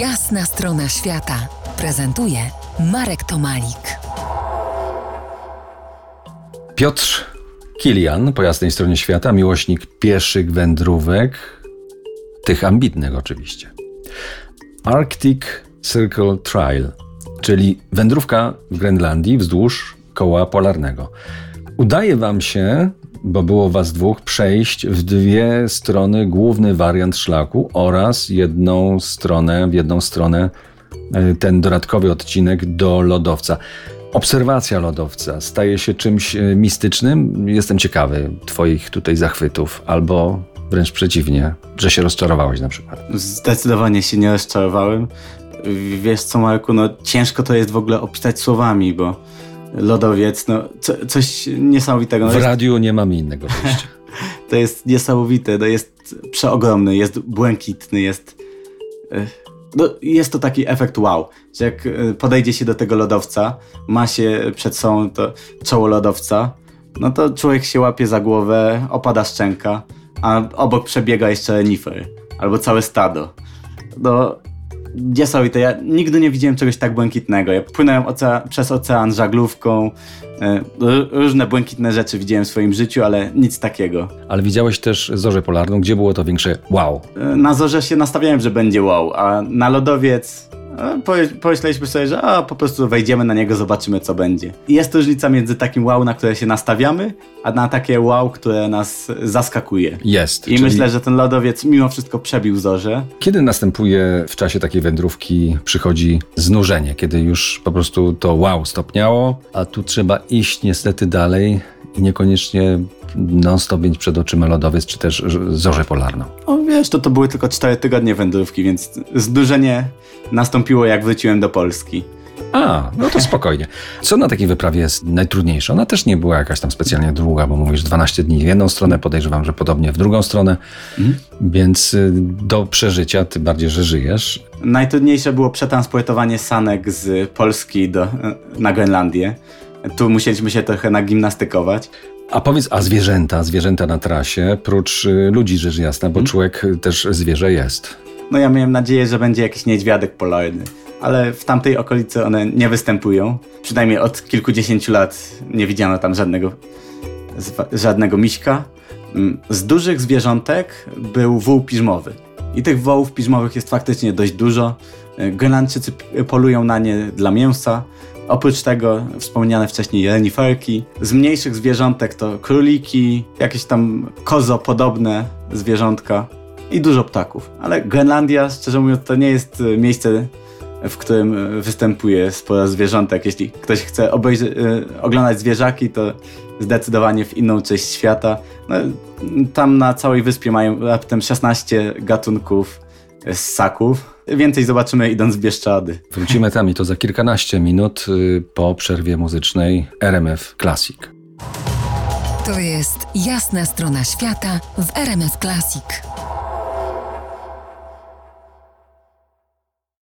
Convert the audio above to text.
Jasna strona świata prezentuje Marek Tomalik. Piotr Kilian po jasnej stronie świata, miłośnik pieszych wędrówek, tych ambitnych oczywiście. Arctic Circle Trail, czyli wędrówka w Grenlandii wzdłuż koła polarnego. Udaje wam się, bo było was dwóch, przejść w dwie strony główny wariant szlaku oraz jedną stronę, w jedną stronę e, ten dodatkowy odcinek do lodowca. Obserwacja lodowca staje się czymś e, mistycznym. Jestem ciekawy Twoich tutaj zachwytów, albo wręcz przeciwnie, że się rozczarowałeś na przykład. Zdecydowanie się nie rozczarowałem. Wiesz co, Marku, no ciężko to jest w ogóle opisać słowami, bo lodowiec, no co, coś niesamowitego. No w jest, radiu nie mamy innego wyjścia. to jest niesamowite, to jest przeogromny, jest błękitny, jest... e, No, jest to taki efekt wow, że jak e, podejdzie się do tego lodowca, ma się przed sobą to czoło lodowca, no to człowiek się łapie za głowę, opada szczęka, a obok przebiega jeszcze renifer, albo całe stado. No, niesamowite. Ja nigdy nie widziałem czegoś tak błękitnego. Ja płynąłem ocea- przez ocean żaglówką, e, różne błękitne rzeczy widziałem w swoim życiu, ale nic takiego. Ale widziałeś też zorzę polarną, gdzie było to większe wow. E, Na zorze się nastawiałem, że będzie wow, a na lodowiec pomyśleliśmy sobie, że a, po prostu wejdziemy na niego, zobaczymy co będzie. I jest różnica między takim wow, na które się nastawiamy, a na takie wow, które nas zaskakuje. Jest. I czyli myślę, że ten lodowiec mimo wszystko przebił zorze. Kiedy następuje w czasie takiej wędrówki, przychodzi znużenie, kiedy już po prostu to wow stopniało, a tu trzeba iść niestety dalej i niekoniecznie non-stop mieć przed oczyma lodowiec, czy też zorzę polarną. O wiesz, to to były tylko 4 tygodnie wędrówki, więc zdurzenie nastąpiło jak wróciłem do Polski. A, no to spokojnie. Co na takiej wyprawie jest najtrudniejsze? Ona też nie była jakaś tam specjalnie długa, bo mówisz 12 dni w jedną stronę, podejrzewam, że podobnie w drugą stronę, więc y, do przeżycia, tym bardziej, że żyjesz, Najtrudniejsze było przetransportowanie sanek z Polski do, na Grenlandię. Tu musieliśmy się trochę nagimnastykować. A powiedz, a zwierzęta, zwierzęta na trasie, prócz y, ludzi rzecz jasna, bo człowiek y, też zwierzę jest. No ja miałem nadzieję, że będzie jakiś niedźwiadek polarny, ale w tamtej okolicy one nie występują. Przynajmniej od kilkudziesięciu lat nie widziano tam żadnego, żadnego miśka. Mm, Z dużych zwierzątek był wół piżmowy. I tych wołów piżmowych jest faktycznie dość dużo. Y, Grenlandczycy polują na nie dla mięsa. Oprócz tego wspomniane wcześniej reniferki. Z mniejszych zwierzątek to króliki, jakieś tam kozopodobne zwierzątka i dużo ptaków. Ale Grenlandia, szczerze mówiąc, to nie jest y, miejsce, w którym y, występuje sporo zwierzątek. Jeśli ktoś chce obejrzy- y, oglądać zwierzaki, to zdecydowanie w inną część świata. No, tam na całej wyspie mają raptem 16 gatunków ssaków. Więcej zobaczymy idąc w Bieszczady. Wrócimy tam i to za kilkanaście minut y, po przerwie muzycznej RMF Classic. To jest Jasna strona świata w RMS Classic.